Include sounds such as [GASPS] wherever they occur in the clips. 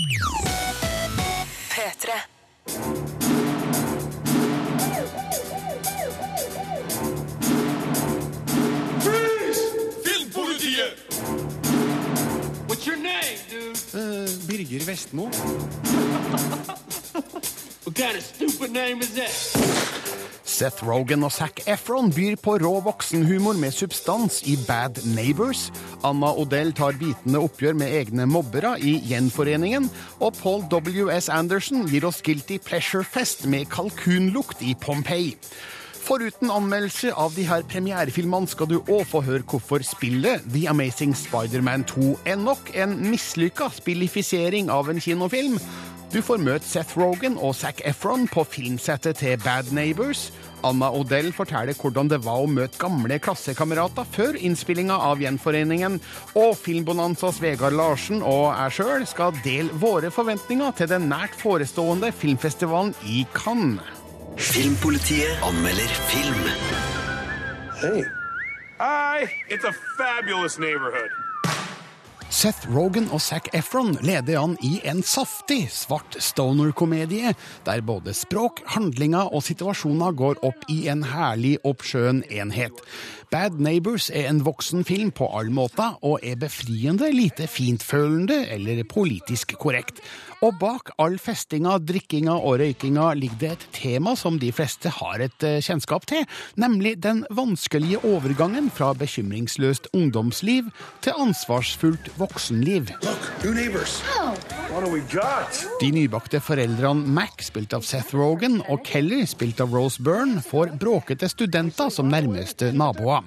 P3. Filmpolitiet! What's your name, dude? Birger Vestmo. [LAUGHS] What kind of stupid name is that? Seth Rogan og Zac Efron byr på rå voksenhumor med substans i Bad Neighbors. Anna Odell tar bitende oppgjør med egne mobbere i Gjenforeningen. Og Paul W.S. Anderson gir oss Guilty Pleasure-fest med kalkunlukt i Pompeii. Foruten anmeldelse av de her premierefilmene skal du òg få høre hvorfor spillet The Amazing Spider-Man 2 er nok en mislykka spillifisering av en kinofilm. Du får møte Seth Rogan og Zac Efron på filmsettet til Bad Neighbors. Anna Odell forteller hvordan det var å møte gamle klassekamerater før innspillinga av Gjenforeningen. Og Filmbonanzas Vegard Larsen og jeg sjøl skal dele våre forventninger til den nært forestående filmfestivalen i Cannes. Filmpolitiet anmelder film. Hei. Hi, it's a fabulous neighborhood. Seth Rogan og Zac Efron leder an i en saftig svart stoner-komedie, der både språk, handlinger og situasjoner går opp i en herlig oppskjøen enhet. Bad Neighbors er en voksen film på all måte, og er befriende lite fintfølende eller politisk korrekt. Og bak all festinga, drikkinga og røykinga ligger det et tema som de fleste har et eh, kjennskap til, nemlig den vanskelige overgangen fra bekymringsløst ungdomsliv til ansvarsfullt voksenliv. Got? De nybakte foreldrene Mac, spilt av Seth Rogan, og Kelly, spilt av Rose Byrne, får bråkete studenter som nærmeste naboer.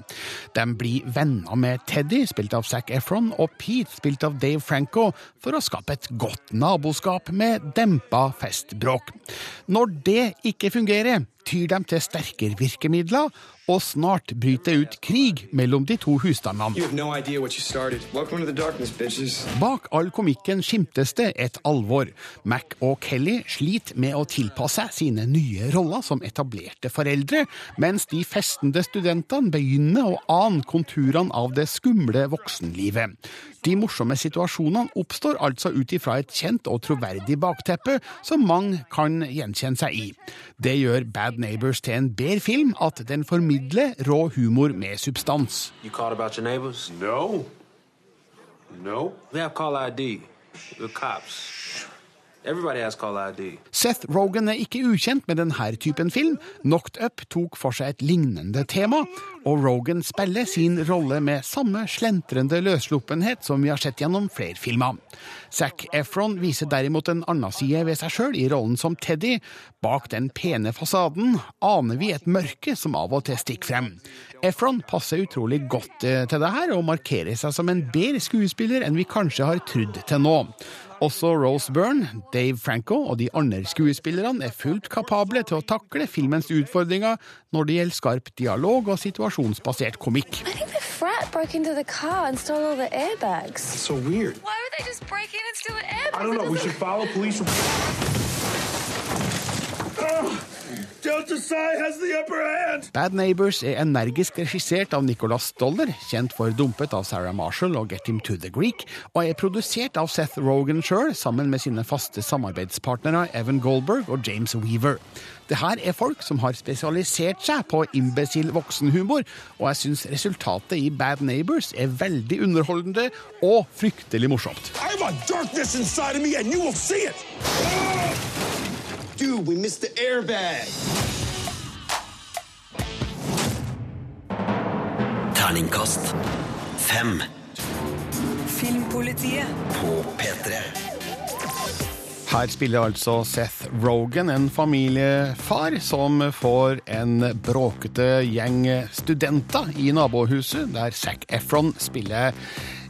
De blir venner med Teddy, spilt av Zac Efron, og Pete, spilt av Dave Franco, for å skape et godt naboskap med dempa festbråk. Når det ikke fungerer, tyr de til sterkere virkemidler, og snart bryter ut krig mellom de to husstandene. Bak all komikken skimtes det et alvor. Mac og Kelly sliter med å tilpasse seg sine nye roller som etablerte foreldre, mens de festende studentene begynner å ane konturene av det skumle voksenlivet. De morsomme situasjonene oppstår altså ut ifra et kjent og troverdig bakteppe som mange kan gjenkjenne seg i. Det gjør Bad Neighbors til en bedre film at den formidler rå humor med substans. You called about your neighbors? No. No. We have call ID. We're cops. Everybody has call ID. Seth Rogan er ikke ukjent med denne typen film. Knocked Up tok for seg et lignende tema, og Rogan spiller sin rolle med samme slentrende løssluppenhet som vi har sett gjennom flere filmer. Zac Efron viser derimot en annen side ved seg sjøl i rollen som Teddy. Bak den pene fasaden aner vi et mørke som av og til stikker frem. Efron passer utrolig godt eh, til det her, og markerer seg som en bedre skuespiller enn vi kanskje har trodd til nå. Også Rose Byrne, Dave Franco og de andre skuespillerne er fullt kapable til å takle filmens utfordringer når det gjelder skarp dialog og situasjonsbasert komikk. I think the frat broke into the car and stole all the airbags. So weird. Why would they just break in and steal the airbags? I don't know. [LAUGHS] Bad Neighbors er energisk regissert av Nicholas Stoller, kjent for Dumpet av Sarah Marshall og Get Him to the Greek, og er produsert av Seth Rogan sjøl, sammen med sine faste samarbeidspartnere Evan Goldberg og James Weaver. Det her er folk som har spesialisert seg på imbesil voksenhumor, og jeg syns resultatet i Bad Neighbors er veldig underholdende og fryktelig morsomt. I have a darkness inside of me, and you will see it. Dude, we missed the airbag. Terningkast fem Filmpolitiet. på P3. Her spiller altså Seth Rogan, en familiefar, som får en bråkete gjeng studenter i nabohuset, der Zac Efron spiller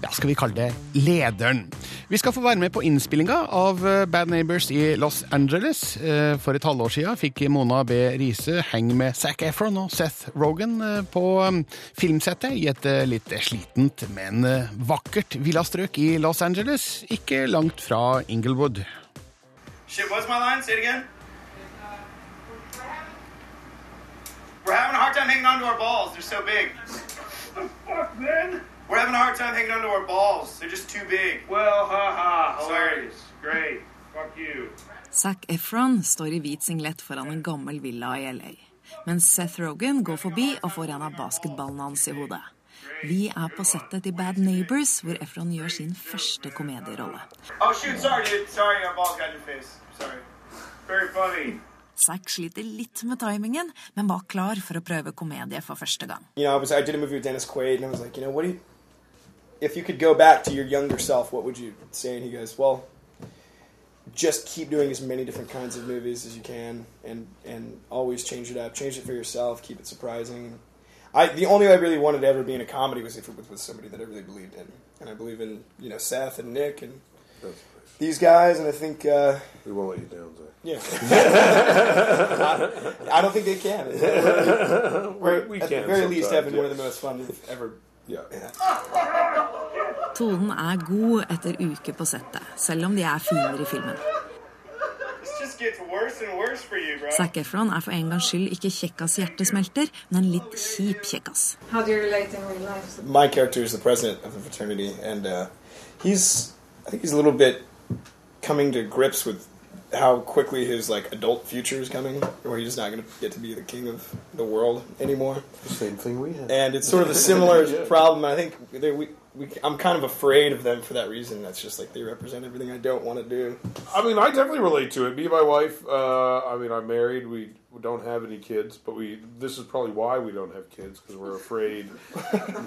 ja, skal vi kalle det lederen. Vi skal få være med på innspillinga av Bad Neighbors i Los Angeles. Eh, For et halvår siden fikk Mona B. Riise henge med Zac Efron og Seth Rogan eh, på eh, filmsettet i et eh, litt slitent, men eh, vakkert villastrøk i Los Angeles, ikke langt fra Inglewood. Shit, what's my line? Say it again. We're having a hard time hanging on to our balls. They're so big. The fuck, man? We're having a hard time hanging on to our balls. They're just too big. Well, haha. Sorry. Hilarious. Great. Zac Efron står i hvit singlet foran en gammel villa i LA. Mens Seth Rogan går forbi og får en av basketballene hans i hodet. Vi er på settet til Bad Neighbors, hvor Efron gjør sin første komedierolle. Oh shoot, sorry, dude. Sorry. Sorry. Very funny. Zack sliter litt med timingen, men var klar for å prøve komedie for første gang. You know, I was I did a movie with Dennis Quaid, and I was like, you know, what do you? If you could go back to your younger self, what would you say? And he goes, well, just keep doing as many different kinds of movies as you can, and and always change it up, change it for yourself, keep it surprising. I the only way I really wanted to ever be in a comedy was if it was with somebody that I really believed in, and I believe in you know Seth and Nick and these guys, and I think uh, We won't let you down, Zach. yeah, [LAUGHS] I, I don't think they can. We're, [LAUGHS] We at can the very least sometimes, having one of the most fun we've ever. Tonen er god etter uker på settet, selv om de er finere i filmen. Zac Efron er for en gangs skyld ikke kjekkas hjertesmelter, men en litt kjip kjekkas. My character is the president of the fraternity, and uh, he's I think he's a little bit coming to grips with how quickly his like adult future is coming, where he's not going to get to be the king of the world anymore. The same thing we had. And it's sort of a similar [LAUGHS] Yeah. problem. I think they, we, we, I'm kind of afraid of them for that reason. That's just like they represent everything I don't want to do. I mean, I definitely relate to it. Me and my wife. Uh, I mean, I'm married. We, we don't have any kids, but we. This is probably why we don't have kids because we're afraid [LAUGHS]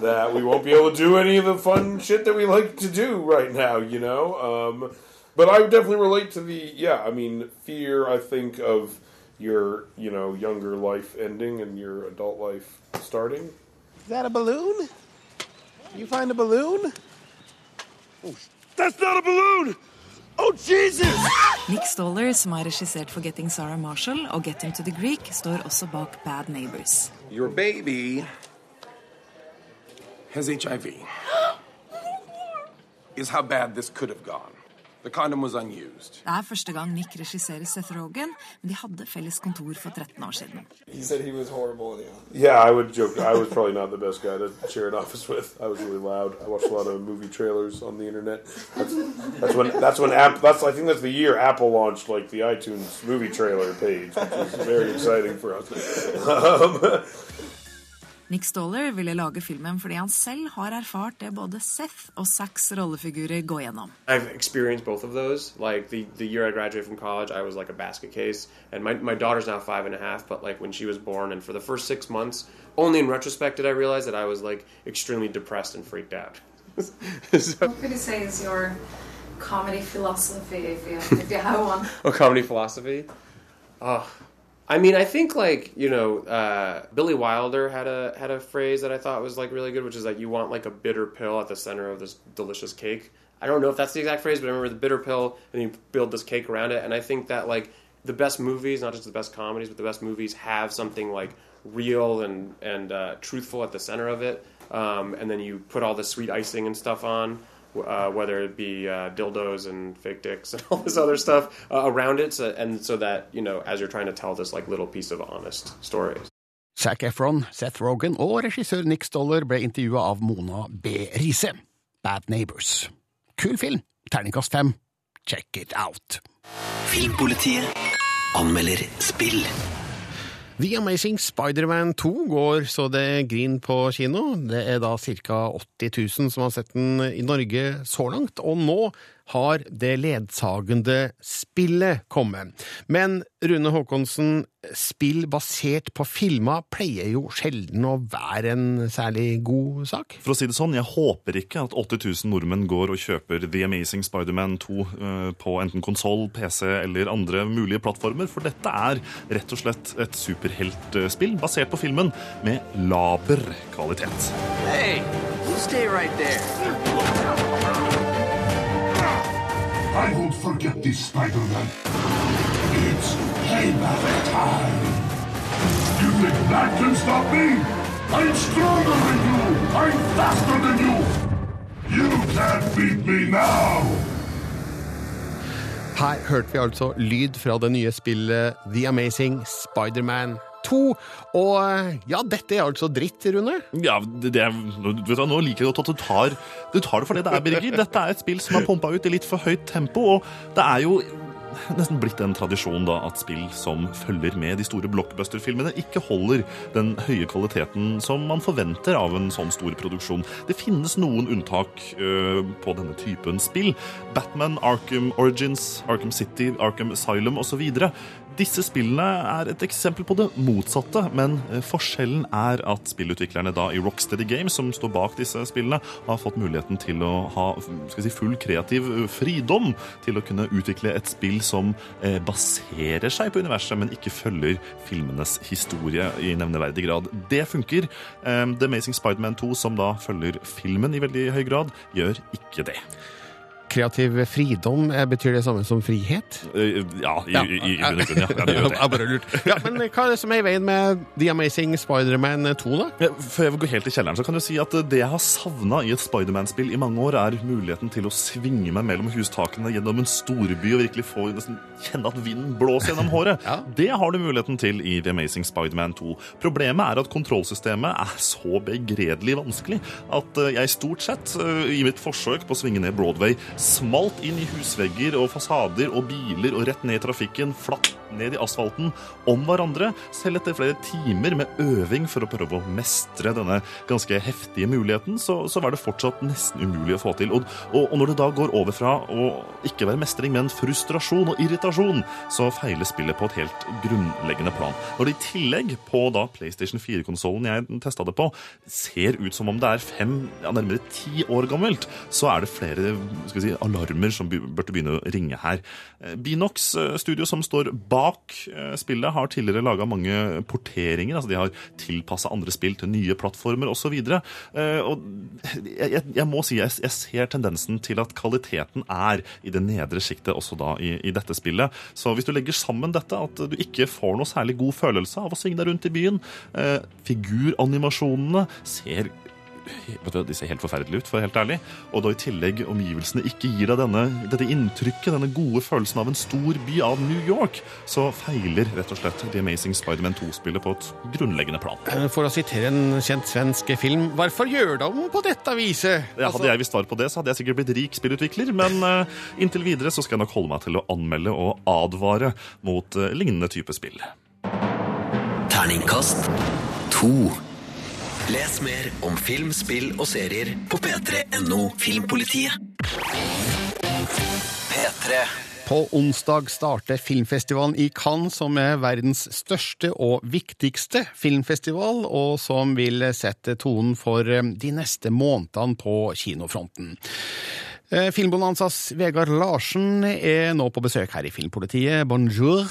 that we won't be able to do any of the fun shit that we like to do right now. You know. Um, but I would definitely relate to the yeah. I mean, fear. I think of your you know younger life ending and your adult life starting. Is that a balloon? You find a balloon? Oh, That's not a balloon. Oh, Jesus! Nick Stoller, som har regissert 'Forgetting Sarah Marshall' og 'Get Him to the Greek', står også bak 'Bad Neighbors'. Your baby has HIV. [GASPS] Is how bad this could have gone. The condom was unused. Det er første gang Nick regisserer Seth Rogen, men de hadde felles kontor for 13 år siden. He said he was horrible. Yeah, I would joke. I was probably not the best guy to share an office with. I was really loud. I watched a lot of movie trailers on the internet. That's, that's when. That's when App. That's. I think that's the year Apple launched like the iTunes movie trailer page, which was very exciting for us. [LAUGHS] Um, Nick Stoller ville lage filmen fordi han selv har erfart det både Seth og Zacks rollefigurer går gjennom. I've experienced both of those. Like the, the year I graduated from college, I was like a basket case, and my, my daughter's now five and a half. But like when she was born, and for the first six months, only in retrospect did I realize that I was like extremely depressed and freaked out. [LAUGHS] so, What would you say is your comedy philosophy, if you, if you have one? a [LAUGHS] oh, comedy philosophy. Oh, I mean, I think like you know, uh, Billy Wilder had a had a phrase that I thought was like really good, which is like you want like a bitter pill at the center of this delicious cake. I don't know if that's the exact phrase, but I remember the bitter pill, and you build this cake around it. And I think that like the best movies, not just the best comedies, but the best movies have something like real and and uh, truthful at the center of it. Um, and then you put all the sweet icing and stuff on uh, whether it be uh, dildos and fake dicks [LAUGHS] and all this other stuff uh, around it, so, and so that you know, as you're trying to tell this like little piece of honest story. Zac Efron, Seth Rogen og regissør Nick Stoller ble intervjua av Mona B. Riise. Bad Neighbors. Kul film. Terningkast fem. Check it out. Filmpolitiet anmelder spill. The Amazing Spider-Man 2 går så det griner på kino. Det er da ca. 80 000 som har sett den i Norge så langt, og nå har det ledsagende spillet kommet. Men Rune Haakonsen, spill basert på filmer pleier jo sjelden å være en særlig god sak? For å si det sånn, jeg håper ikke at 80 000 nordmenn går og kjøper The Amazing Spider-Man 2 eh, på enten konsoll, PC eller andre mulige plattformer, for dette er rett og slett et superheltspill basert på filmen med laber kvalitet. Hey, you stay right there. I won't forget this, Spider-Man. It's payback time. You think that can stop me? I'm stronger than you. I'm faster than you. You can't beat me now. Her hørte vi altså lyd fra det nye spillet The Amazing Spider-Man 2. Og ja, dette er altså dritt, Rune? Ja, det, det, vet du Nå liker jeg godt at du tar, du tar det for det det er, Birger. Dette er et spill som er pumpa ut i litt for høyt tempo. og det er jo nesten blitt en tradisjon da at spill som følger med de store blockbuster-filmene, ikke holder den høye kvaliteten som man forventer av en sånn stor produksjon. Det finnes noen unntak øh, på denne typen spill. Batman, Arkham Origins, Arkham City, Arkham Asylum osv. Disse spillene er et eksempel på det motsatte, men eh, forskjellen er at spillutviklerne da i Rocksteady Games, som står bak disse spillene, har fått muligheten til å ha si, full kreativ eh, fridom til å kunne utvikle et spill som eh, baserer seg på universet, men ikke følger filmenes historie i nevneverdig grad. Det funker. The Amazing Spiderman 2, som da følger filmen i veldig høy grad, gjør ikke det. Kreativ fridom, eh, betyr det samme som frihet? Eh, Ja, i, i, i bunn og grunn, ja. ja. Det gjør det. [LAUGHS] Jeg bare lurt. Ja, men hva er det som er i veien med The Amazing Spider-Man 2, da? Før jeg går helt i kjelleren, så kan du si at det jeg har savna i et Spiderman-spill i mange år, er muligheten til å svinge meg mellom hustakene gjennom en storby og virkelig få nesten kjenne at vinden blåser gjennom håret. [LAUGHS] Det har du muligheten til i The Amazing Spiderman 2. Problemet er at kontrollsystemet er så begredelig vanskelig at eh, jeg stort sett, eh, i mitt forsøk på å svinge ned Broadway, smalt inn i husvegger og fasader og biler og rett ned i trafikken, flatt ned i asfalten om hverandre, selv etter flere timer med øving for å prøve å mestre denne ganske heftige muligheten, så, så var det fortsatt nesten umulig å få til. Og, og, og når det da går over fra å ikke være mestring, men frustrasjon og irritasjon, så feiler spillet på et helt grunnleggende plan. Når det i tillegg på da PlayStation 4-konsollen jeg testa det på, ser ut som om det er fem, ja, nærmere ti år gammelt, så er det flere skal vi si, alarmer som burde begynne å ringe her. Eh, Binox eh, Studio, som står bak eh, spillet, har tidligere laga mange porteringer. altså De har tilpassa andre spill til nye plattformer osv. Og jeg, jeg, må si jeg, jeg ser tendensen til at kvaliteten er i det nedre sjiktet også da i, i dette spillet. Så hvis du legger sammen dette, at du ikke får noe særlig god følelse av å svinge deg rundt i byen, eh, figuranimasjonene ser du, De ser helt forferdelige ut, for helt ærlig. Og da i tillegg omgivelsene ikke gir deg denne, dette inntrykket, denne gode følelsen av en stor by av New York, så feiler rett og slett The Amazing Spiderman 2-spillet på et grunnleggende plan. Eh, For å sitere en kjent svensk film, hvorfor gjør de på dette viset? Ja, hadde jeg visst svar på det, så hadde jeg sikkert blitt rik spillutvikler, men eh, inntil videre så skal jeg nok holde meg til å anmelde og advare mot eh, lignende type spill. Terningkast 2. Les mer om film, spill og serier på p3.no Filmpolitiet. P3. På onsdag starter filmfestivalen i Cannes, som er verdens største og viktigste filmfestival, og som vil sette tonen for eh, de neste månedene på kinofronten. Eh, Filmbonanzas Vegard Larsen er nå på besøk her i Filmpolitiet. Bonjour.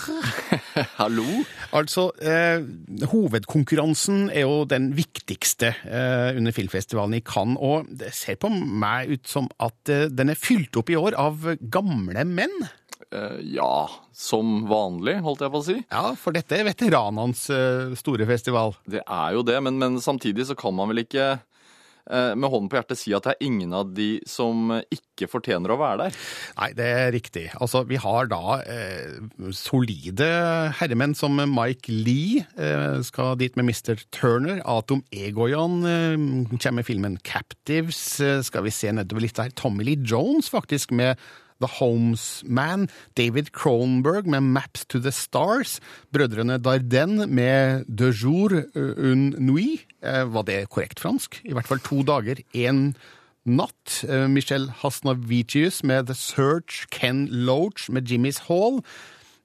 [LAUGHS] Hallo. Altså, eh, hovedkonkurransen er jo den viktigste eh, under filmfestivalen i Cannes, og det ser på meg ut som at eh, den er fylt opp i år av gamle menn. Eh, ja, som vanlig, holdt jeg på å si. Ja, for dette er veteranenes eh, store festival. Det er jo det, men, men samtidig så kan man vel ikke med hånden på hjertet si at det er ingen av de som ikke fortjener å være der. Nei, det er riktig. Altså, vi har da eh, solide herremenn som Mike Lee eh, skal dit med Mr. Turner. Atom Egoyan eh, kommer med filmen Captives. Eh, skal vi se nedover litt der. Tommy Lee Jones faktisk med The Homes Man, David Cronenberg med Maps to the Stars, brødrene Dardenne med De jour un nuit. Eh, Var det korrekt fransk? I hvert fall to dager, én natt. Eh, Michel Hasnavicius med The Search, Ken Loach med Jimmy's Hall.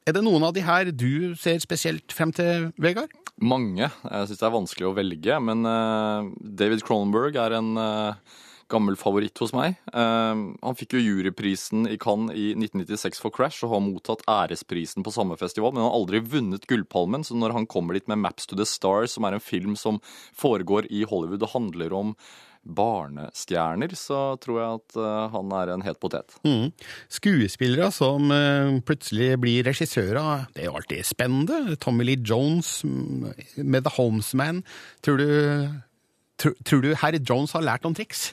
Er det noen av de her du ser spesielt frem til, Vegard? Mange. Jeg syns det er vanskelig å velge, men eh, David Cronenberg er en eh, gammel favoritt hos meg. Eh, han fikk jo juryprisen i Cannes i 1996 for Crash og har mottatt æresprisen på samme festival, men han har aldri vunnet Gullpalmen, så når han kommer dit med Maps to the Stars, som er en film som foregår i Hollywood og handler om barnestjerner, så tror jeg at eh, han er en het potet. Mm. Skuespillere som eh, plutselig blir regissører, det er jo alltid spennende. Tommy Lee Jones mm, med The Homesman. Tror du, tror, tror du herr Jones har lært noen triks?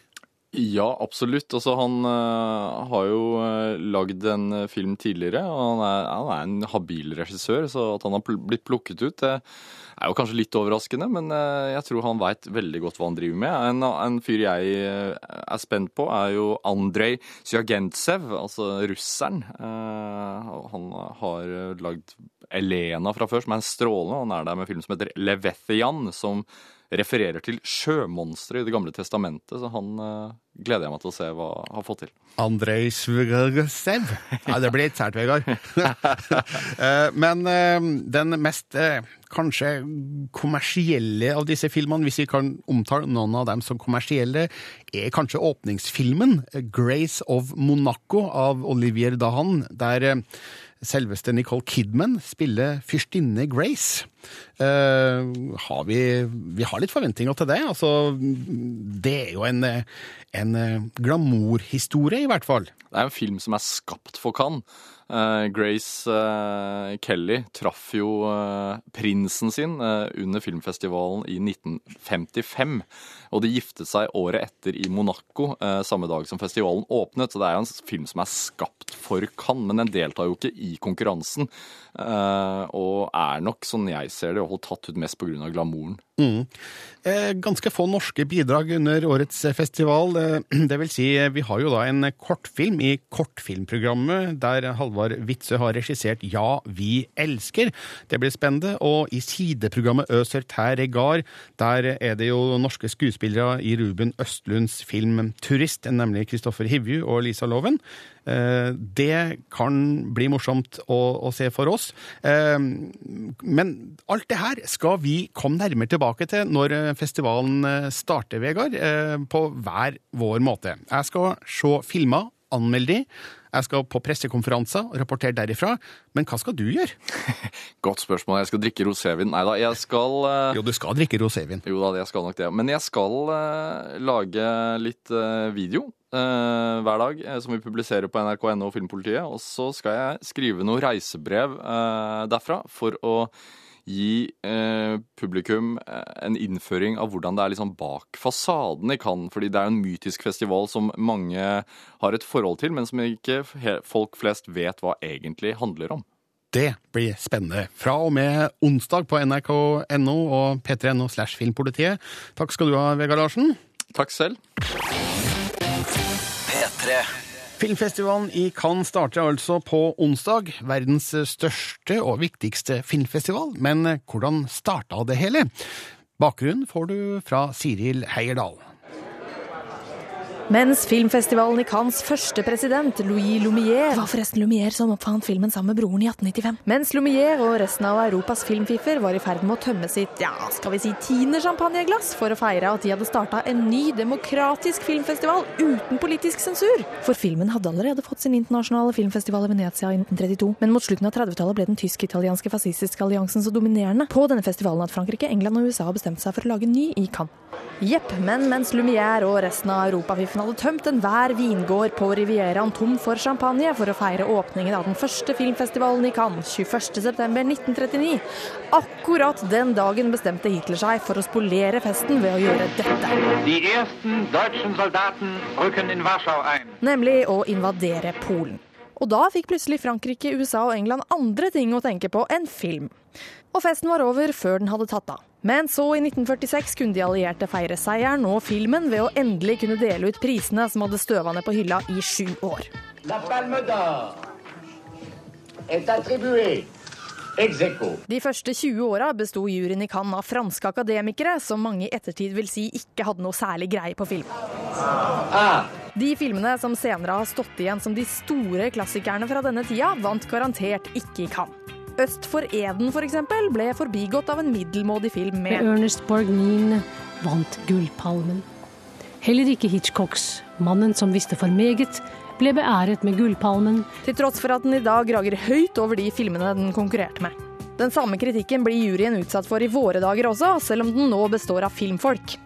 Ja, absolutt. Altså, han uh, har jo uh, lagd en uh, film tidligere, og han er, han er en habil regissør, så at han har pl blitt plukket ut, det er jo kanskje litt overraskende, men jeg tror han veit veldig godt hva han driver med. En, en fyr jeg er spent på, er jo Andrej Sjagentsev, altså russeren. Han har lagd Elena fra før, som er en strålende. Han er der med en film som heter Levethian, som refererer til sjømonstre i Det gamle testamentet, så han uh, gleder jeg meg til å se hva han har fått til. Andrej Svgsev. Ja, det blir litt sært, Vegard. [LAUGHS] Eh, Men uh, den mest kanskje kommersielle av disse filmene, hvis vi kan omtale noen av dem som kommersielle, er kanskje åpningsfilmen 'Grace of Monaco' av Olivier Dahan, der selveste Nicole Kidman spiller fyrstinne Grace. Uh, har vi, vi har litt forventninger til det. Altså, det er jo en, en eh, glamourhistorie, i hvert fall. Det er en film som er skapt for Cannes. Eh, Grace eh, Kelly traff jo eh, prinsen sin under filmfestivalen i 1955. Og de giftet seg året etter i Monaco, samme dag som festivalen åpnet. Så det er jo en film som er skapt for Cannes, men den deltar jo ikke i konkurransen. og er nok, sånn jeg ser det, hvert tatt ut mest pga. glamouren. Mm. Ganske få norske bidrag under årets festival. [CLEARS THROAT] Det vil si, vi har jo da en kortfilm i kortfilmprogrammet der Halvard Witzøe har regissert Ja, vi elsker. Det blir spennende. Og i sideprogrammet Øser tær regard, der er det jo norske skuespillere i Ruben Østlunds film Turist, nemlig Kristoffer Hivju og Lisa Loven. Eh, Det kan bli morsomt å, å se for oss. Eh, Men alt det her skal vi komme nærmere tilbake til når eh, festivalen starter, Vegard, på hver vår måte. Jeg skal se filmer, anmelde de. Jeg skal på pressekonferanser og rapportere derifra. Men hva skal du gjøre? [LAUGHS] Godt spørsmål. Jeg skal drikke rosévin. Nei da, jeg skal uh... Jo, du skal drikke rosévin. Jo da, jeg skal nok det. Men jeg skal uh, lage litt uh, video hver dag som vi publiserer på nrk.no og Filmpolitiet. Og så skal jeg skrive noe reisebrev derfra for å gi eh, publikum eh, en innføring av hvordan det er liksom bak fasaden i Cannes. Fordi det er en mytisk festival som mange har et forhold til, men som ikke folk flest vet hva egentlig handler om. Det blir spennende. Fra og med onsdag på nrk.no og p3.no slash filmpolitiet. Takk skal du ha, Vegard Larsen. Takk selv. P3. Filmfestivalen i Cannes starter altså på onsdag, verdens største og viktigste filmfestival. Men hvordan starta det hele? Bakgrunnen får du fra Siril Heierdal. Mens filmfestivalen i Cannes første president, Louis Lumière Det var forresten Lumière som oppfant filmen sammen med broren i 1895. Mens Lumière og resten av Europas filmfiffer var i ferd med å tømme sitt ja, skal vi si tiende champagneglass for å feire at de hadde starta en ny demokratisk filmfestival uten politisk sensur. For filmen hadde allerede fått sin internasjonale filmfestival i Venezia i 1932. Men mot slutten av 30-tallet ble den tysk-italienske fascistiske alliansen så dominerende på denne festivalen at Frankrike, England og USA bestemte seg for å lage ny i Cannes. Jepp, men mens Lumière og resten av Europafiffen hadde tømt enhver vingård på Rivieraen tom for champagne for å feire åpningen av den første filmfestivalen i Cannes 21.9.1939, akkurat den dagen bestemte Hitler seg for å spolere festen ved å gjøre dette. Nemlig å invadere Polen. Og da fikk plutselig Frankrike, USA og England andre ting å tenke på enn film. Og festen var over før den hadde tatt av. Men så, i 1946, kunne de allierte feire seieren og filmen ved å endelig kunne dele ut prisene som hadde støva ned på hylla i sju år. La palme d'or est attribuée De første 20 åra besto juryen i Cannes av franske akademikere, som mange i ettertid vil si ikke hadde noe særlig greie på film. De filmene som senere har stått igjen som de store klassikerne fra denne tida, vant garantert ikke i Cannes. Øst for Eden for eksempel, ble forbigått av en middelmådig film med med Ernest Borgnine vant Gullpalmen. Heller ikke Hitchcocks 'Mannen som visste for meget' ble beæret med Gullpalmen. Til tross for at den i dag rager høyt over de filmene den konkurrerte med. Den samme kritikken blir juryen utsatt for i våre dager også, selv om den nå består av filmfolk.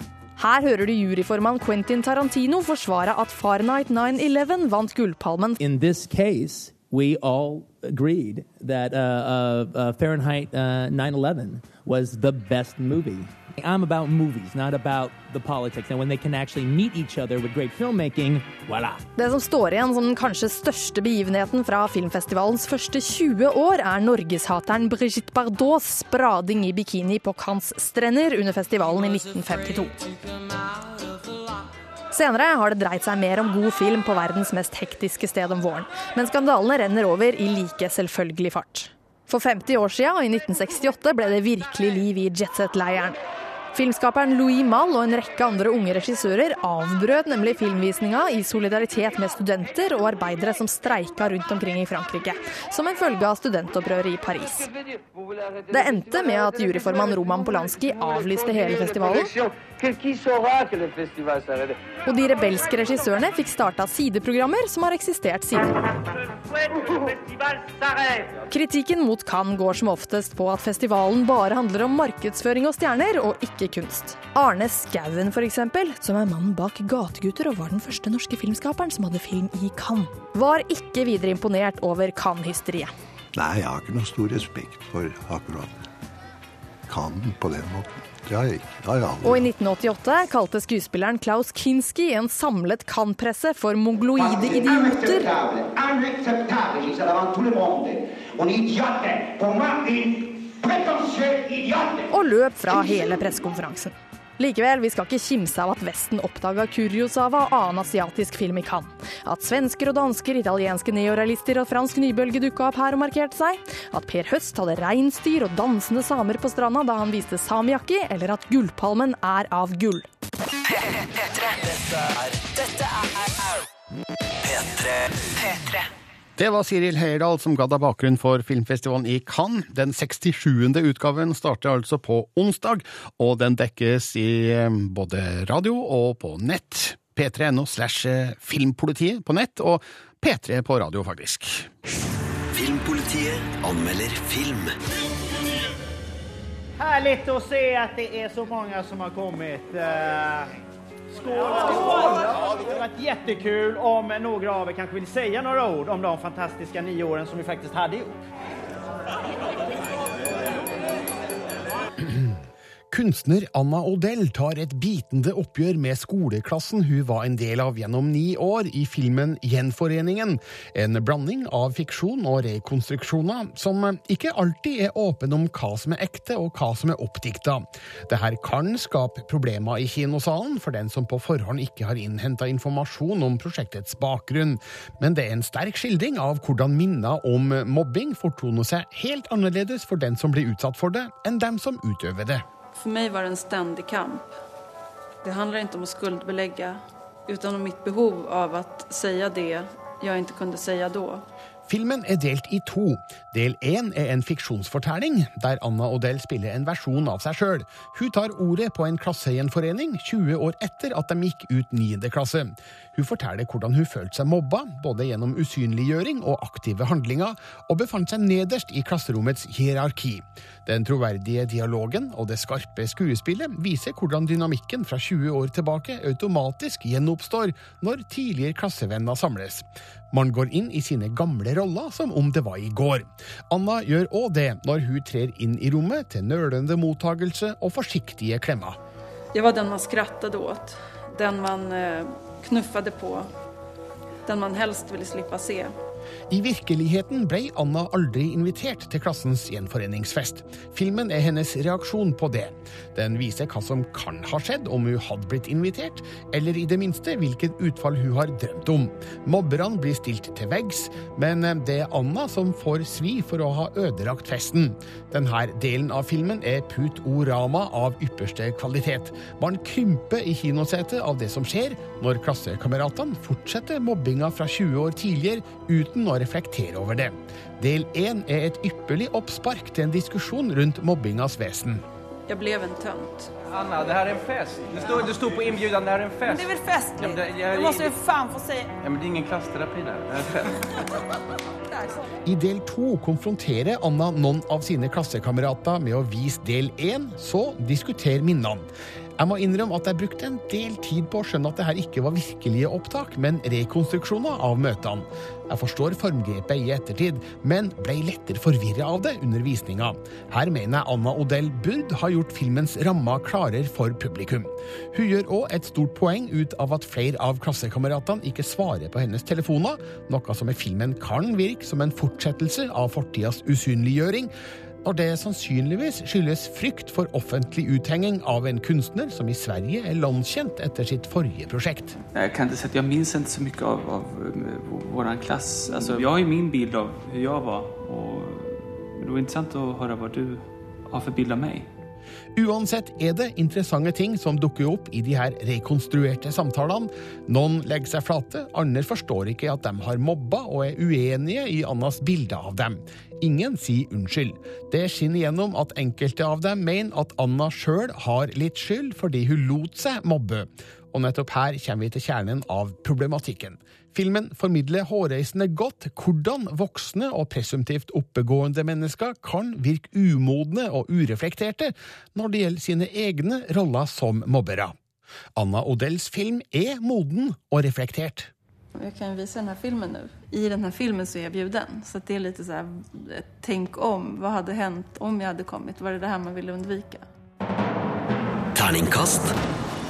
Her hører du juryformann Quentin Tarantino forsvare at Fahrenheit 9-11 vant Gullpalmen In this case, we all agreed that uh, uh, uh, Fahrenheit uh, 9/11 was the best movie I'm about movies, not about the politics. And when they can actually meet each other with great filmmaking, voila. Det som står igjen som den kanskje største begivenheten fra filmfestivalens første 20 år, er norgeshateren Brigitte Bardots sprading i bikini på Cannes strender under festivalen i 1952. Senere har det dreit seg mer om god film på verdens mest hektiske sted om våren, men skandalene renner over i like selvfølgelig fart. For 50 år siden, i 1968, ble det virkelig liv i jetset-leiren. Filmskaperen Louis Malle og en rekke andre unge regissører avbrøt nemlig filmvisninga i solidaritet med studenter og arbeidere som streika rundt omkring i Frankrike, som en følge av studentopprøret i Paris. Det endte med at juryformann Roman Polanski avlyste hele festivalen. Og de rebelske regissørene fikk starta sideprogrammer som har eksistert siden. Kritikken mot Cannes går som oftest på at festivalen bare handler om markedsføring og stjerner, og ikke kunst. Arne Skouen f.eks., som er mannen bak 'Gategutter' og var den første norske filmskaperen som hadde film i Cannes, var ikke videre imponert over Cannes-hysteriet. Nei, jeg har ikke noe stor respekt for akkurat Cannes på den måten. Det har jeg ikke. Det har jeg. Og i 1988 kalte skuespilleren Klaus Kinski en samlet Cannes-presse for mongloide idioter. Og løp fra hele pressekonferansen. Likevel, vi skal ikke kimse av at Vesten oppdaga Kurosawa og annen asiatisk film i Cannes. At svensker og dansker, italienske neorealister og fransk nybølge dukka opp her og markerte seg. At Per Høst hadde reinsdyr og dansende samer på stranda da han viste samijakki, eller at Gullpalmen er av gull. P3. Dette er Dette er P3. P3. Det var Siril Heyerdahl som ga deg bakgrunn for filmfestivalen i Cannes. Den 67. utgaven starter altså på onsdag, og den dekkes i eh, både radio og på nett. P3.no slash eh, filmpolitiet på nett, og P3 på radio, faktisk. Filmpolitiet anmelder film. Herlig å se at det er så mange som har kommet. Eh, Skål! Det har varit jättekul om några av er kanske vill säga några ord om de fantastiska nio åren som vi faktiskt hade ihop. Kunstner Anna Odell tar et bitende oppgjør med skoleklassen hun var en del av gjennom ni år i filmen Gjenforeningen. En blanding av fiksjon og rekonstruksjoner som ikke alltid er åpen om hva som er ekte og hva som er oppdikta. Dette kan skape problemer i kinosalen for den som på forhånd ikke har innhenta informasjon om prosjektets bakgrunn, men det er en sterk skildring av hvordan minner om mobbing fortoner seg helt annerledes for den som blir utsatt for det, enn dem som utøver det. För meg var det en ständig kamp. Det handlar ikke om å skuldbelägga utan om mitt behov av å si det jeg ikke kunne si då. Filmen er delt i to. Del én er en fiksjonsfortelling, der Anna Odell spiller en versjon av seg sjøl. Hun tar ordet på en klassegjenforening 20 år etter at de gikk ut 9. klasse. Hun forteller hvordan hun følte seg mobba, både gjennom usynliggjøring og aktive handlinger, og befant seg nederst i klasserommets hierarki. Den troverdige dialogen og det skarpe skuespillet viser hvordan dynamikken fra 20 år tilbake automatisk gjenoppstår når tidligere klassevenner samles. Man går inn i sine gamle roller som om det var i går. Anna gjør òg det når hun trer inn i rommet til nølende mottagelse og forsiktige klemmer. Jeg var den man skrattet åt, den man eh, knuffade på, den man helst ville slippe se. I virkeligheten ble Anna aldri invitert til klassens gjenforeningsfest. Filmen er hennes reaksjon på det. Den viser hva som kan ha skjedd om hun hadde blitt invitert, eller i det minste hvilket utfall hun har drømt om. Mobberne blir stilt til veggs, men det er Anna som får svi for å ha ødelagt festen. Denne delen av filmen er put-orama av ypperste kvalitet. Man krymper i kinosetet av det som skjer når klassekameratene fortsetter mobbinga fra 20 år tidligere uten å reflektere over det. Del én er et ypperlig oppspark til en diskusjon rundt mobbingas vesen. Jeg ble en tønt. Anna, det her er en fest. Det sto, det står på inbjudan, det her er en fest. Det er vel festlig? Ja, men det, jeg, Det må jo faen få si Ja, men det er ingen klassterapi der. Det fest. [LAUGHS] I del to konfronterer Anna noen av sine klassekamerater med å vise del én, så diskuter minnene. Jeg må innrømme at jeg brukte en del tid på å skjønne at det her ikke var virkelige opptak, men rekonstruksjoner av møtene. Jeg forstår formgrepet i ettertid, men ble lettere forvirra av det under visninga. Her mener jeg Anna Odell burde ha gjort filmens rammer klarere for publikum. Hun gjør òg et stort poeng ut av at flere av klassekameratene ikke svarer på hennes telefoner, noe som i filmen kan virke som en fortsettelse av fortidas usynliggjøring når det sannsynligvis skyldes frykt for offentlig uthenging av en kunstner som i Sverige er landkjent etter sitt forrige prosjekt. Jeg kan ikke si at jeg minnes ikke så mye av, av eh, vår klasse. Altså, jeg har min bild av hvordan jeg var og det var interessant å høre hva du har for bilde av mig. Uansett er det interessante ting som dukker opp i de her rekonstruerte samtalene. Noen legger seg flate, andre forstår ikke at de har mobba og er uenige i Annas bilde av dem. Ingen sier unnskyld. Det skinner gjennom at enkelte av dem mener at Anna sjøl har litt skyld fordi hun lot seg mobbe. Og nettopp her kommer vi til kjernen av problematikken. Filmen formidler hårreisende godt hvordan voksne og presumptivt oppegående mennesker kan virke umodne og ureflekterte når det gjelder sine egne roller som mobbere. Anna Odells film er moden og reflektert. Jeg kan vise denne den filmen nå. I denne filmen så er jeg bjuden. Så det er litt sånn Tenk om. Hva hadde hendt om jeg hadde kommet? Var det det her man ville undvika? Terningkast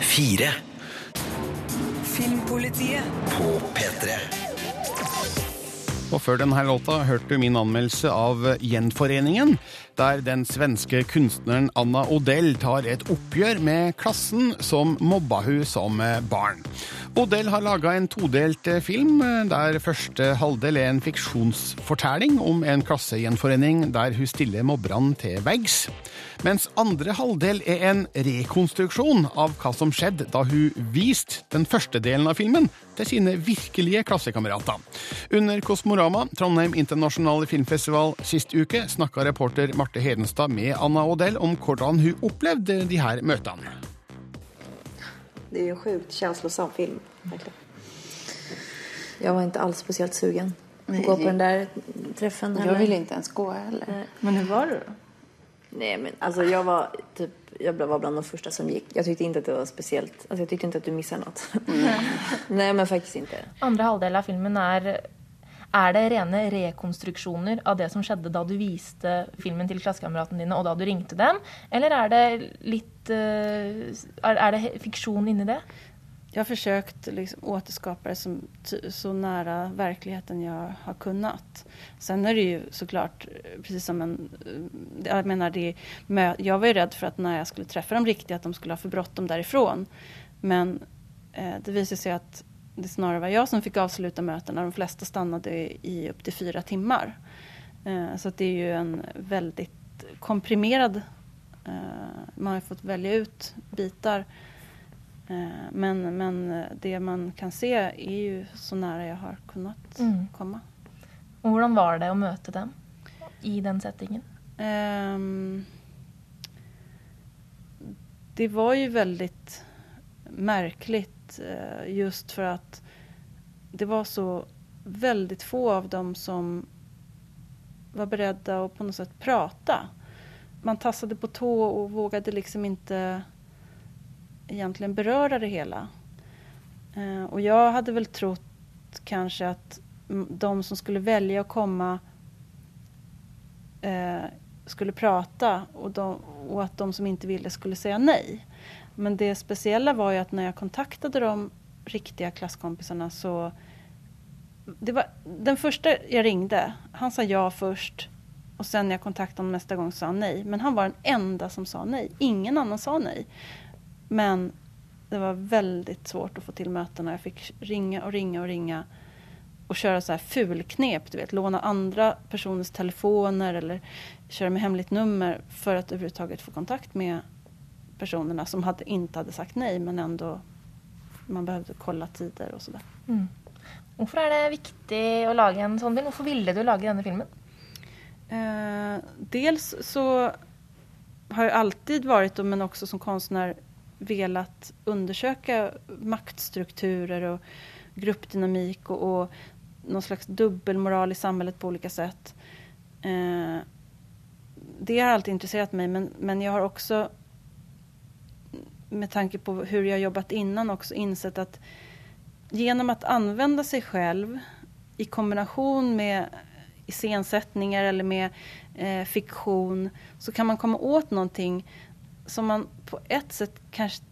fire Filmpolitiet. på P3. Og før denne låta hørte du min anmeldelse av Gjenforeningen, der den svenske kunstneren Anna Odell tar et oppgjør med klassen som mobba hun som barn. Odell har laga en todelt film, der første halvdel er en fiksjonsfortelling om en klassegjenforening der hun stiller mobberne til veggs. Mens andre halvdel er en rekonstruksjon av hva som skjedde da hun viste den første delen av filmen til sine virkelige klassekamerater. Under Kosmorama, Trondheim internasjonale filmfestival sist uke, snakka reporter Marte Hedenstad med Anna Odell om hvordan hun opplevde de her møtene. Det er jo en sjukt känslosam film, Virkelig. Jeg var ikke alls spesielt sugen på å gå på den der treffen. Jeg ville ikke ens gå heller. Men hvordan var du, då? Nej, men alltså jag var typ, jag var bland de första som gick. Jag tyckte inte att det var speciellt, alltså jag tyckte inte att du missade något. Nej, men faktiskt inte. Andre halvdel av filmen er Er det rene rekonstruksjoner av det som skjedde da du viste filmen til klassekameratene dine, og da du ringte dem? Eller er det litt eh, Er, det fiksjon inni det? Jeg har försökt liksom återskape det som, så nære virkeligheten jeg har kunnet. Sen er det jo så klart precis som en... Jeg mener det, jeg var jo redd for at når jeg skulle treffe dem riktig, at de skulle ha for bråttom derifra. Men eh, det viser seg att det snarare var jag som fick avsluta mötena. De flesta stannade i upp till fyra timmar. Eh, så att det är ju en väldigt komprimerad... Eh, man har fått välja ut bitar. Eh, Men, men det man kan se är ju så nära jag har kunnat Mm. komma. Og hvordan var det å møte dem i den settingen? Ehm, det var ju väldigt märkligt eh, just för att det var så väldigt få av dem som var beredda att på något sätt prata. Man tassade på tå och vågade liksom inte egentligen beröra det hela. Eh, och jag hade väl trott kanske att de som skulle välja att komma eh, skulle prata och, de, och att de som inte ville skulle säga nej. Men det speciella var jo at når jeg kontaktet de riktige klassekompisene, så... Det var, den første jeg ringde, han sa ja først. Og sen jeg kontaktet ham nästa gång sa han nei. Men han var den enda som sa nei. Ingen annen sa nei. Men det var veldig svårt å få til møtene. Jeg fikk ringe og ringe og ringe och köra så här fulknep, du vet, låna personers telefoner eller köra med hemligt nummer att överhuvudtaget få kontakt med personerna som hade, inte hade sagt nej men ändå man behövde kolla tider och sådär. Mm. Hvorfor er det viktig å lage en sånn film? Hvorfor ville du lage denne filmen? Eh, dels så har jag alltid varit, men också som konstnär, velat undersöka maktstrukturer och gruppdynamik och, och någon slags dubbelmoral i samhället på olika sätt. Eh, det har alltid intresserat mig men, men jag har också med tanke på hur jag jobbat innan också insett att genom att använda sig själv i kombination med iscensättningar eller med eh, fiktion så kan man komma åt någonting som man på ett sätt kanske,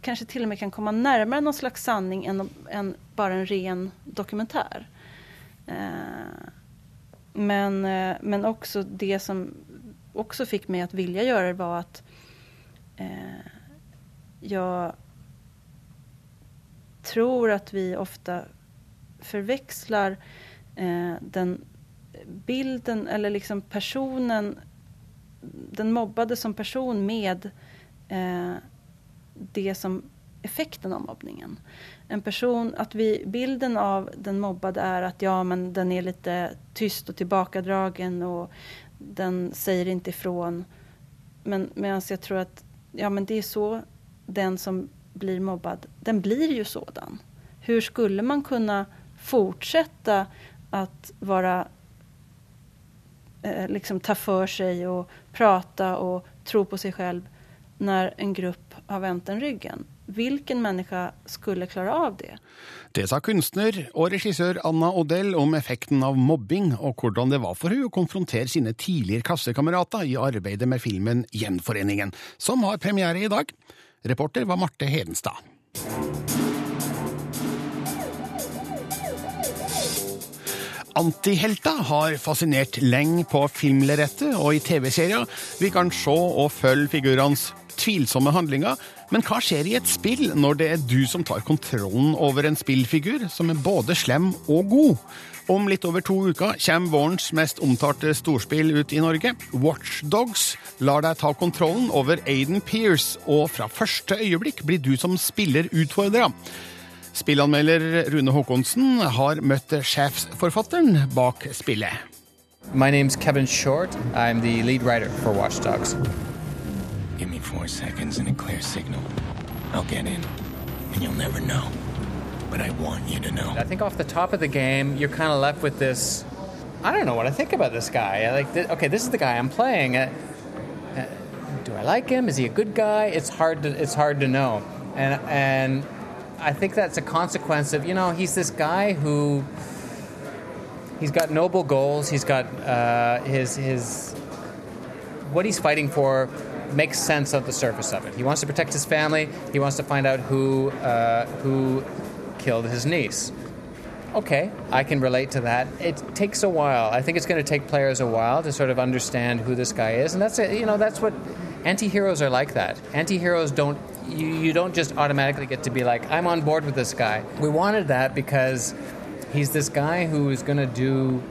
kanske till och med kan komma närmare någon slags sanning än, än bara en ren dokumentär. Eh, men, eh, men också det som också fick mig att vilja göra det var att eh, jag tror att vi ofta förväxlar eh, den bilden eller liksom personen, den mobbade som person med eh, det som effekten av mobbningen. En person, att vi, bilden av den mobbade är att ja men den är lite tyst och tillbakadragen och den säger inte ifrån. Men medan jag tror att ja men det är så den som blir mobbad, den blir ju sådan. Hur skulle man kunna fortsätta att vara eh, liksom ta för sig och prata och tro på sig själv när en grupp har vänt den ryggen? Vilken menneske skulle klare av det? Det sa kunstner og regissør Anna Odell om effekten av mobbing, og hvordan det var for hun å konfrontere sine tidligere klassekamerater i arbeidet med filmen Gjenforeningen, som har premiere i dag. Reporter var Marte Hedenstad. Antihelta har fascinert lenge på filmlerretet og i TV-serier. Vi kan se og følge figurenes tvilsomme handlinger, men hva skjer i et spill når det er du som tar kontrollen over en spillfigur som er både slem og god? Om litt over to uker kommer vårens mest omtalte storspill ut i Norge. Watchdogs lar deg ta kontrollen over Aiden Pearce, og fra første øyeblikk blir du som spiller utfordra. Spillanmelder Rune Håkonsen har møtt sjefsforfatteren bak spillet. My name's Kevin Short. I'm the lead writer for Watch Dogs. Give me four seconds and a clear signal. I'll get in, and you'll never know. But I want you to know. I think off the top of the game, you're kind of left with this. I don't know what I think about this guy. Like, th- okay, this is the guy I'm playing. Uh, uh, do I like him? Is he a good guy? It's hard to it's hard to know, and and I think that's a consequence of you know he's this guy who he's got noble goals. He's got uh, his his what he's fighting for makes sense of the surface of it. He wants to protect his family. He wants to find out who uh, who killed his niece. Okay, I can relate to that. It takes a while. I think it's going to take players a while to sort of understand who this guy is, and that's it. You know, that's what anti-heroes are like. That anti-heroes don't. You, you don't just automatically get to be like, I'm on board with this guy. We wanted that because he's this guy who is going to do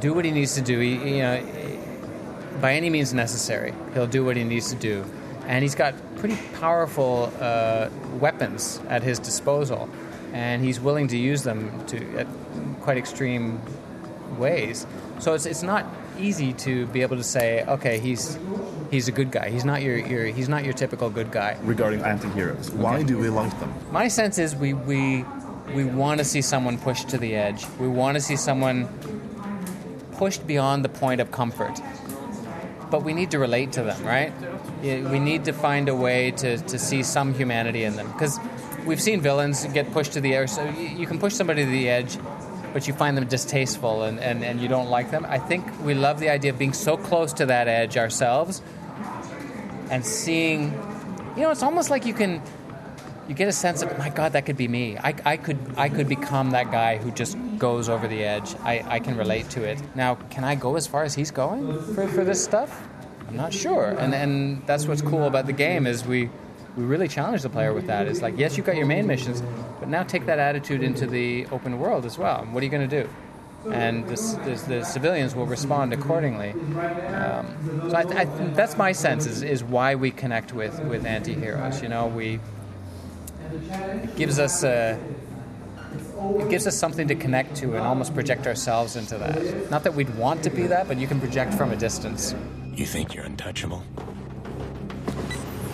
do what he needs to do. He, you know, by any means necessary, he'll do what he needs to do, and he's got pretty powerful uh, weapons at his disposal, and he's willing to use them to at quite extreme ways. So it's it's not easy to be able to say, okay, he's he's a good guy. He's not your, your he's not your typical good guy. Regarding anti-heroes, why do we like them? My sense is we we we want to see someone pushed to the edge. We want to see someone pushed beyond the point of comfort. But we need to relate to them, right? We need to find a way to, to see some humanity in them. Because we've seen villains get pushed to the edge. So you, can push somebody to the edge, but you find them distasteful and, and, and you don't like them. I think we love the idea of being so close to that edge ourselves and seeing, you know, it's almost like you can you get a sense of my god that could be me. I, I could i could become that guy who just goes over the edge. I, I can relate to it. Now can i go as far as he's going for, for this stuff? I'm not sure. And and that's what's cool about the game is we we really challenge the player with that. It's like yes you've got your main missions but now take that attitude into the open world as well. What are you going to do? And the, the, the civilians will respond accordingly. Um, so I, I, that's my sense is, is why we connect with, with anti-heroes. You know, we it gives us a, it gives us something to connect to and almost project ourselves into that. Not that we'd want to be that, but you can project from a distance. You think you're untouchable?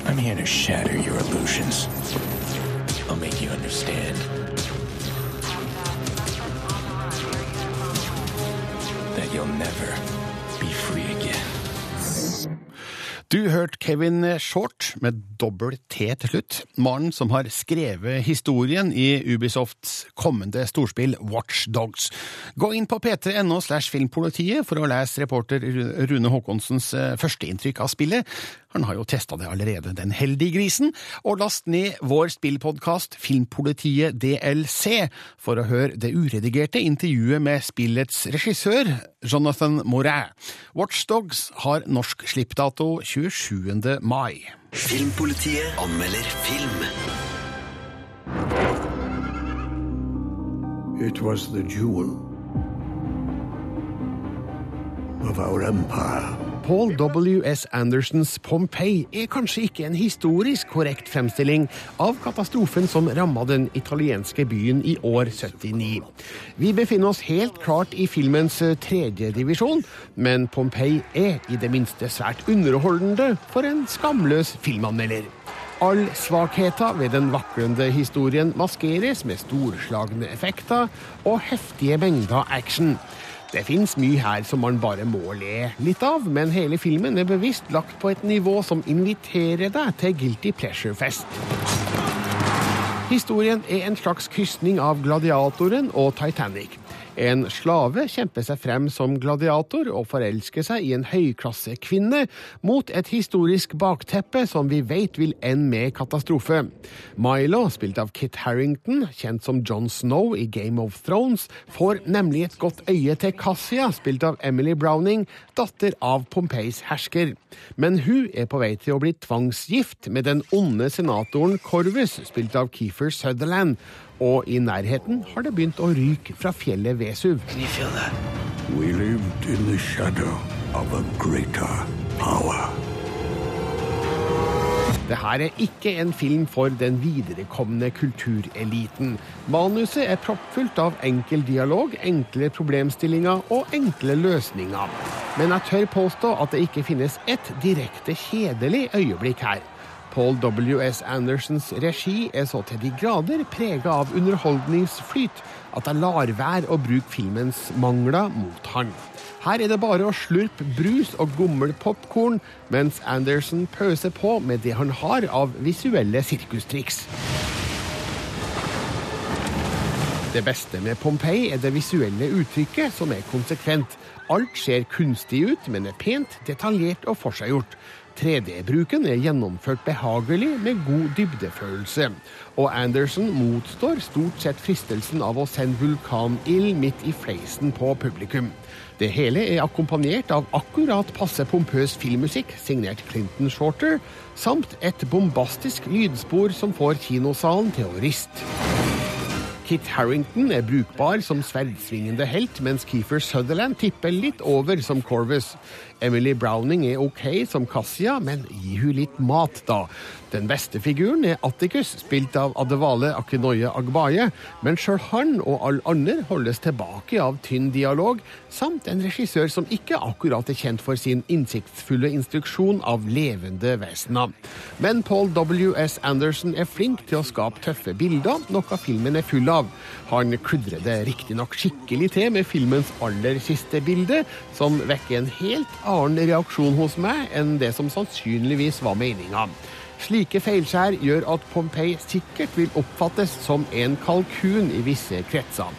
I'm here to shatter your illusions. I'll make you understand that you'll never Du hørte Kevin Short med dobbel T til slutt. Mannen som har skrevet historien i Ubisofts kommende storspill Watch Dogs. Gå inn på p3.no slash filmpolitiet for å lese reporter Rune Haakonsens eh, førsteinntrykk av spillet. Han har jo testa det allerede, den heldige grisen. Og last ned vår spillpodkast Filmpolitiet DLC for å høre det uredigerte intervjuet med spillets regissør, Jonathan Moray. Watch Dogs har norsk slippdato 27. mai. Filmpolitiet anmelder film. It was the jewel of our empire. Paul W.S. Andersons Pompeii er kanskje ikke en historisk korrekt fremstilling av katastrofen som ramma den italienske byen i år 79. Vi befinner oss helt klart i filmens eh, tredje divisjon, men Pompeii er i det minste svært underholdende for en skamløs filmanmelder. All svakheta ved den vaklende historien maskeres med storslagne effekter og heftige mengder action. Det fins mye her som man bare må le litt av, men hele filmen er bevisst lagt på et nivå som inviterer deg til guilty pleasure-fest. Historien er en slags krysning av Gladiatoren og Titanic. En slave kjemper seg frem som gladiator og forelsker seg i en høyklassekvinne mot et historisk bakteppe som vi vet vil ende med katastrofe. Milo, spilt av Kit Harrington, kjent som John Snow i Game of Thrones, får nemlig et godt øye til Cassia, spilt av Emily Browning, datter av Pompeis hersker. Men hun er på vei til å bli tvangsgift med den onde senatoren Corvus, spilt av Keefer Sutherland og i nærheten har det begynt å ryke fra fjellet Vesuv. We lived in the shadow of a greater power. Det her er ikke en film for den viderekomne kultureliten. Manuset er proppfullt av enkel dialog, enkle problemstillinger og enkle løsninger. Men jeg tør påstå at det ikke finnes ett direkte kjedelig øyeblikk her. Paul W.S. Andersons regi er så til de grader prega av underholdningsflyt at jeg lar være å bruke filmens mangler mot han. Her er det bare å slurpe brus og gommel popkorn, mens Anderson pøser på med det han har av visuelle sirkustriks. Det beste med Pompeii er det visuelle uttrykket, som er konsekvent. Alt ser kunstig ut, men er pent, detaljert og forseggjort. 3D-bruken er gjennomført behagelig med god dybdefølelse. Og Anderson motstår stort sett fristelsen av å sende vulkanild midt i fleisen på publikum. Det hele er akkompagnert av akkurat passe pompøs filmmusikk signert Clinton Shorter, samt et bombastisk lydspor som får kinosalen til å riste. Kit Harrington er brukbar som sverdsvingende helt, mens Keefer Sutherland tipper litt over som Corvus. Emily Browning er OK som Cassia, men gi hun litt mat, da. Den beste figuren er Atticus, spilt av Adevale Akinoye Agbaye, men sjøl han og alle andre holdes tilbake av tynn dialog, samt en regissør som ikke akkurat er kjent for sin innsiktsfulle instruksjon av levende vesener. Men Paul W.S. Anderson er flink til å skape tøffe bilder, noe filmen er full av. Han kludrer det riktignok skikkelig til med filmens aller siste bilde, som vekker en helt annen reaksjon hos meg enn det som sannsynligvis var meninga. Slike feilskjær gjør at Pompeii sikkert vil oppfattes som en kalkun i visse kretser.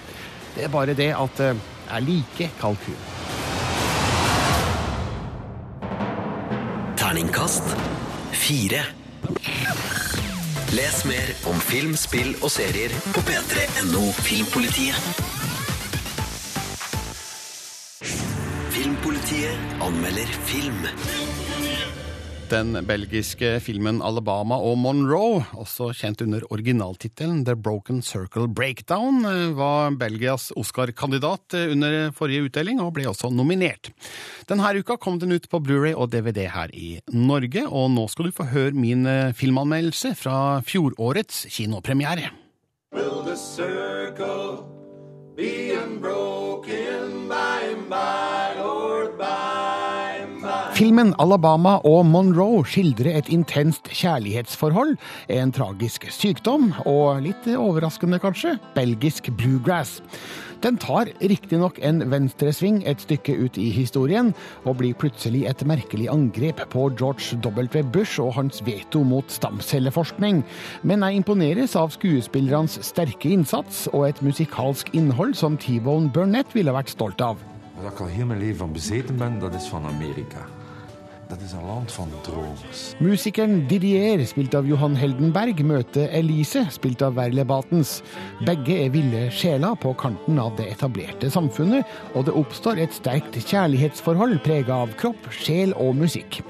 Det er bare det at eh, er liker kalkun. Terningkast fire. Les mer om film, spill og serier på p3.no Filmpolitiet. Filmpolitiet anmelder film. Den belgiske filmen Alabama og Monroe, også kjent under originaltittelen The Broken Circle Breakdown, eh, var Belgias Oscar-kandidat eh, under forrige utdeling, og ble også nominert. Denne uka kom den ut på Blu-ray og DVD her i Norge, og nå skal du få høre min eh, filmanmeldelse fra fjorårets kinopremiere. Will the circle be unbroken by and by, Lord, by? Filmen Alabama og Monroe skildrer et intenst kjærlighetsforhold, en tragisk sykdom og, litt overraskende kanskje, belgisk bluegrass. Den tar riktignok en venstresving et stykke ut i historien, og blir plutselig et merkelig angrep på George W. Bush og hans veto mot stamcelleforskning. Men jeg imponeres av skuespillernes sterke innsats og et musikalsk innhold som T-Bone Burnett ville vært stolt av. Wat ik al heel mijn leven van bezeten ben, dat is van Amerika. Dat is een land van dromers. Musikeren Didier, spilt av Johan Heldenberg, møter Elise, spilt av Verle Batens. Begge er ville sjeler på kanten av det etablerte samfunnet, og det oppstår et sterkt kjærlighetsforhold prega av kropp, sjel og musikk.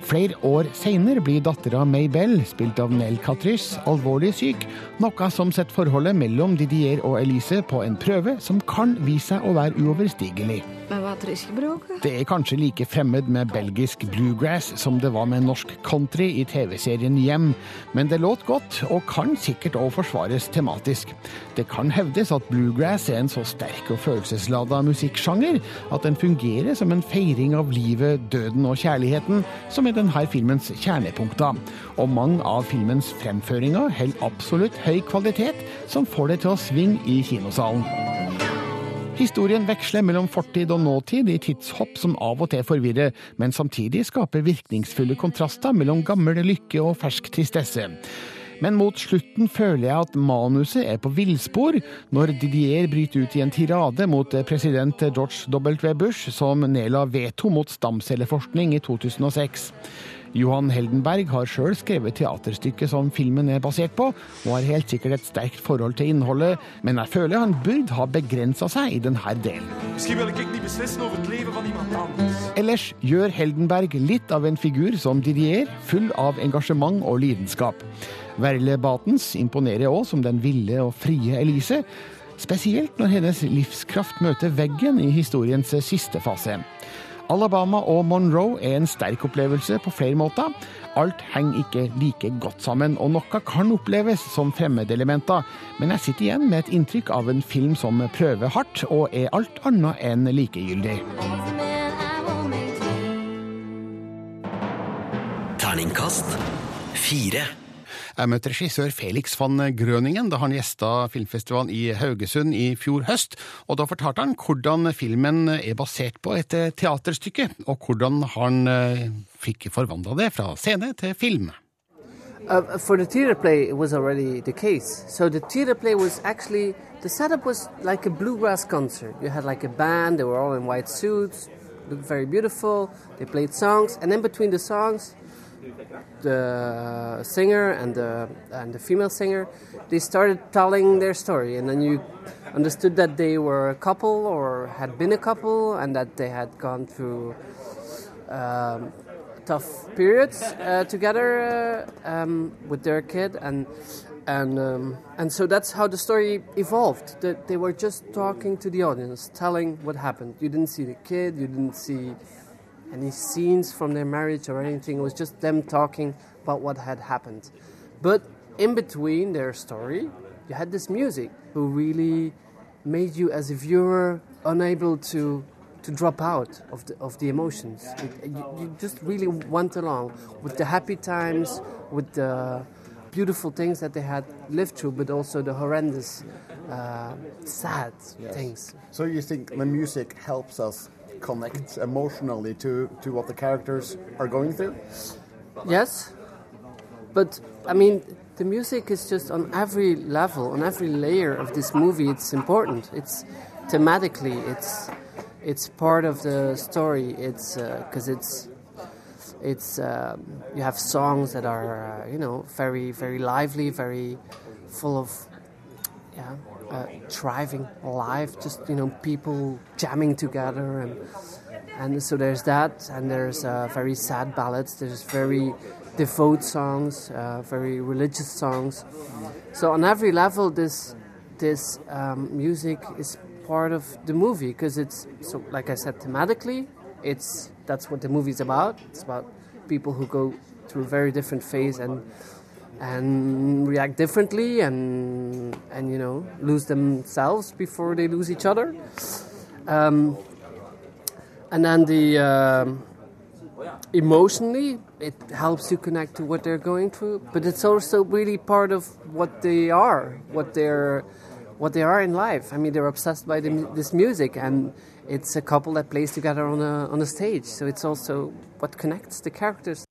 Flere år seinere blir dattera Maybell, spilt av Nell Catrice, alvorlig syk, noe som setter forholdet mellom Didier og Elise på en prøve som kan vise seg å være uoverstigelig. Det er kanskje like fremmed med belgisk bluegrass som det var med norsk country i TV-serien Hjem, men det låt godt, og kan sikkert òg forsvares tematisk. Det kan hevdes at bluegrass er en så sterk og følelseslada musikksjanger at den fungerer som en feiring av livet, døden og kjærligheten, som er denne filmens kjernepunkter. Og mange av filmens fremføringer holder absolutt høy kvalitet, som får det til å svinge i kinosalen. Historien veksler mellom fortid og nåtid i tidshopp som av og til forvirrer, men samtidig skaper virkningsfulle kontraster mellom gammel lykke og fersk tristesse. Men mot slutten føler jeg at manuset er på villspor, når Didier bryter ut i en tirade mot president George W. Bush, som nedla veto mot stamcelleforskning i 2006. Johan Heldenberg har sjøl skrevet teaterstykket som filmen er basert på, og har helt sikkert et sterkt forhold til innholdet, men jeg føler han burde ha begrensa seg i denne delen. Ellers gjør Heldenberg litt av en figur som Didier, full av engasjement og lidenskap. Verle Batens imponerer òg som den ville og frie Elise, spesielt når hennes livskraft møter veggen i historiens siste fase. Alabama og Monroe er en sterk opplevelse på flere måter. Alt henger ikke like godt sammen, og noe kan oppleves som fremmedelementer, men jeg sitter igjen med et inntrykk av en film som prøver hardt, og er alt annet enn likegyldig. Terningkast fire. Jeg møtte regissør Felix van Grøningen da han gjesta filmfestivalen i Haugesund i fjor høst. og Da fortalte han hvordan filmen er basert på et teaterstykke, og hvordan han eh, fikk forvandla det fra scene til film. Uh, for the theater play, it was already the case. So the theater play was actually the setup was like a bluegrass concert. You had like a band; they were all in white suits, looked very beautiful. They played songs, and then between the songs, the singer and the and the female singer, they started telling their story, and then you understood that they were a couple or had been a couple, and that they had gone through um, tough periods uh, together uh, um, with their kid, and and um, and so that's how the story evolved. That they were just talking to the audience, telling what happened. You didn't see the kid, you didn't see any scenes from their marriage or anything. It was just them talking about what had happened. But in between their story, you had this music who really made you, as a viewer, unable to to drop out of the of the emotions. It, you, you just really went along with the happy times, with the beautiful things that they had lived through, but also the horrendous, uh, sad Yes. things. So you think the music helps us connect emotionally to, to what the characters are going through? Yes, but I mean, the music is just on every level, on every layer of this movie. It's important. It's thematically, it's it's part of the story. It's because it's it's um, you have songs that are uh, you know very very lively, very full of yeah uh, thriving life. Just you know people jamming together and and so there's that, and there's uh, very sad ballads. There's very devout songs, uh, very religious songs. So on every level, this this um, music is part of the movie because it's so like I said, thematically, it's that's what the movie's about. It's about people who go through a very different phase and and react differently and and you know lose themselves before they lose each other. Um, and then the um, emotionally it helps you connect to what they're going through but it's also really part of what they are what they're what they are in life. I mean, they're obsessed by the, this music, and it's a couple that plays together on a on a stage. So it's also what connects the characters.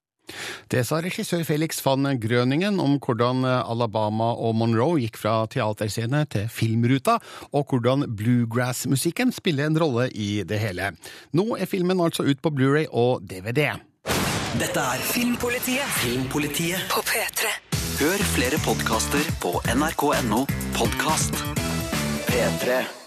Det sa regissør Felix van Grøningen om hvordan Alabama og Monroe gikk fra teaterscene til filmruta, og hvordan bluegrass-musikken spiller en rolle i det hele. Nå er filmen altså ut på Blu-ray og DVD. Dette er Filmpolitiet. Filmpolitiet på P3. Hør flere podkaster på nrk.no podkast. P3.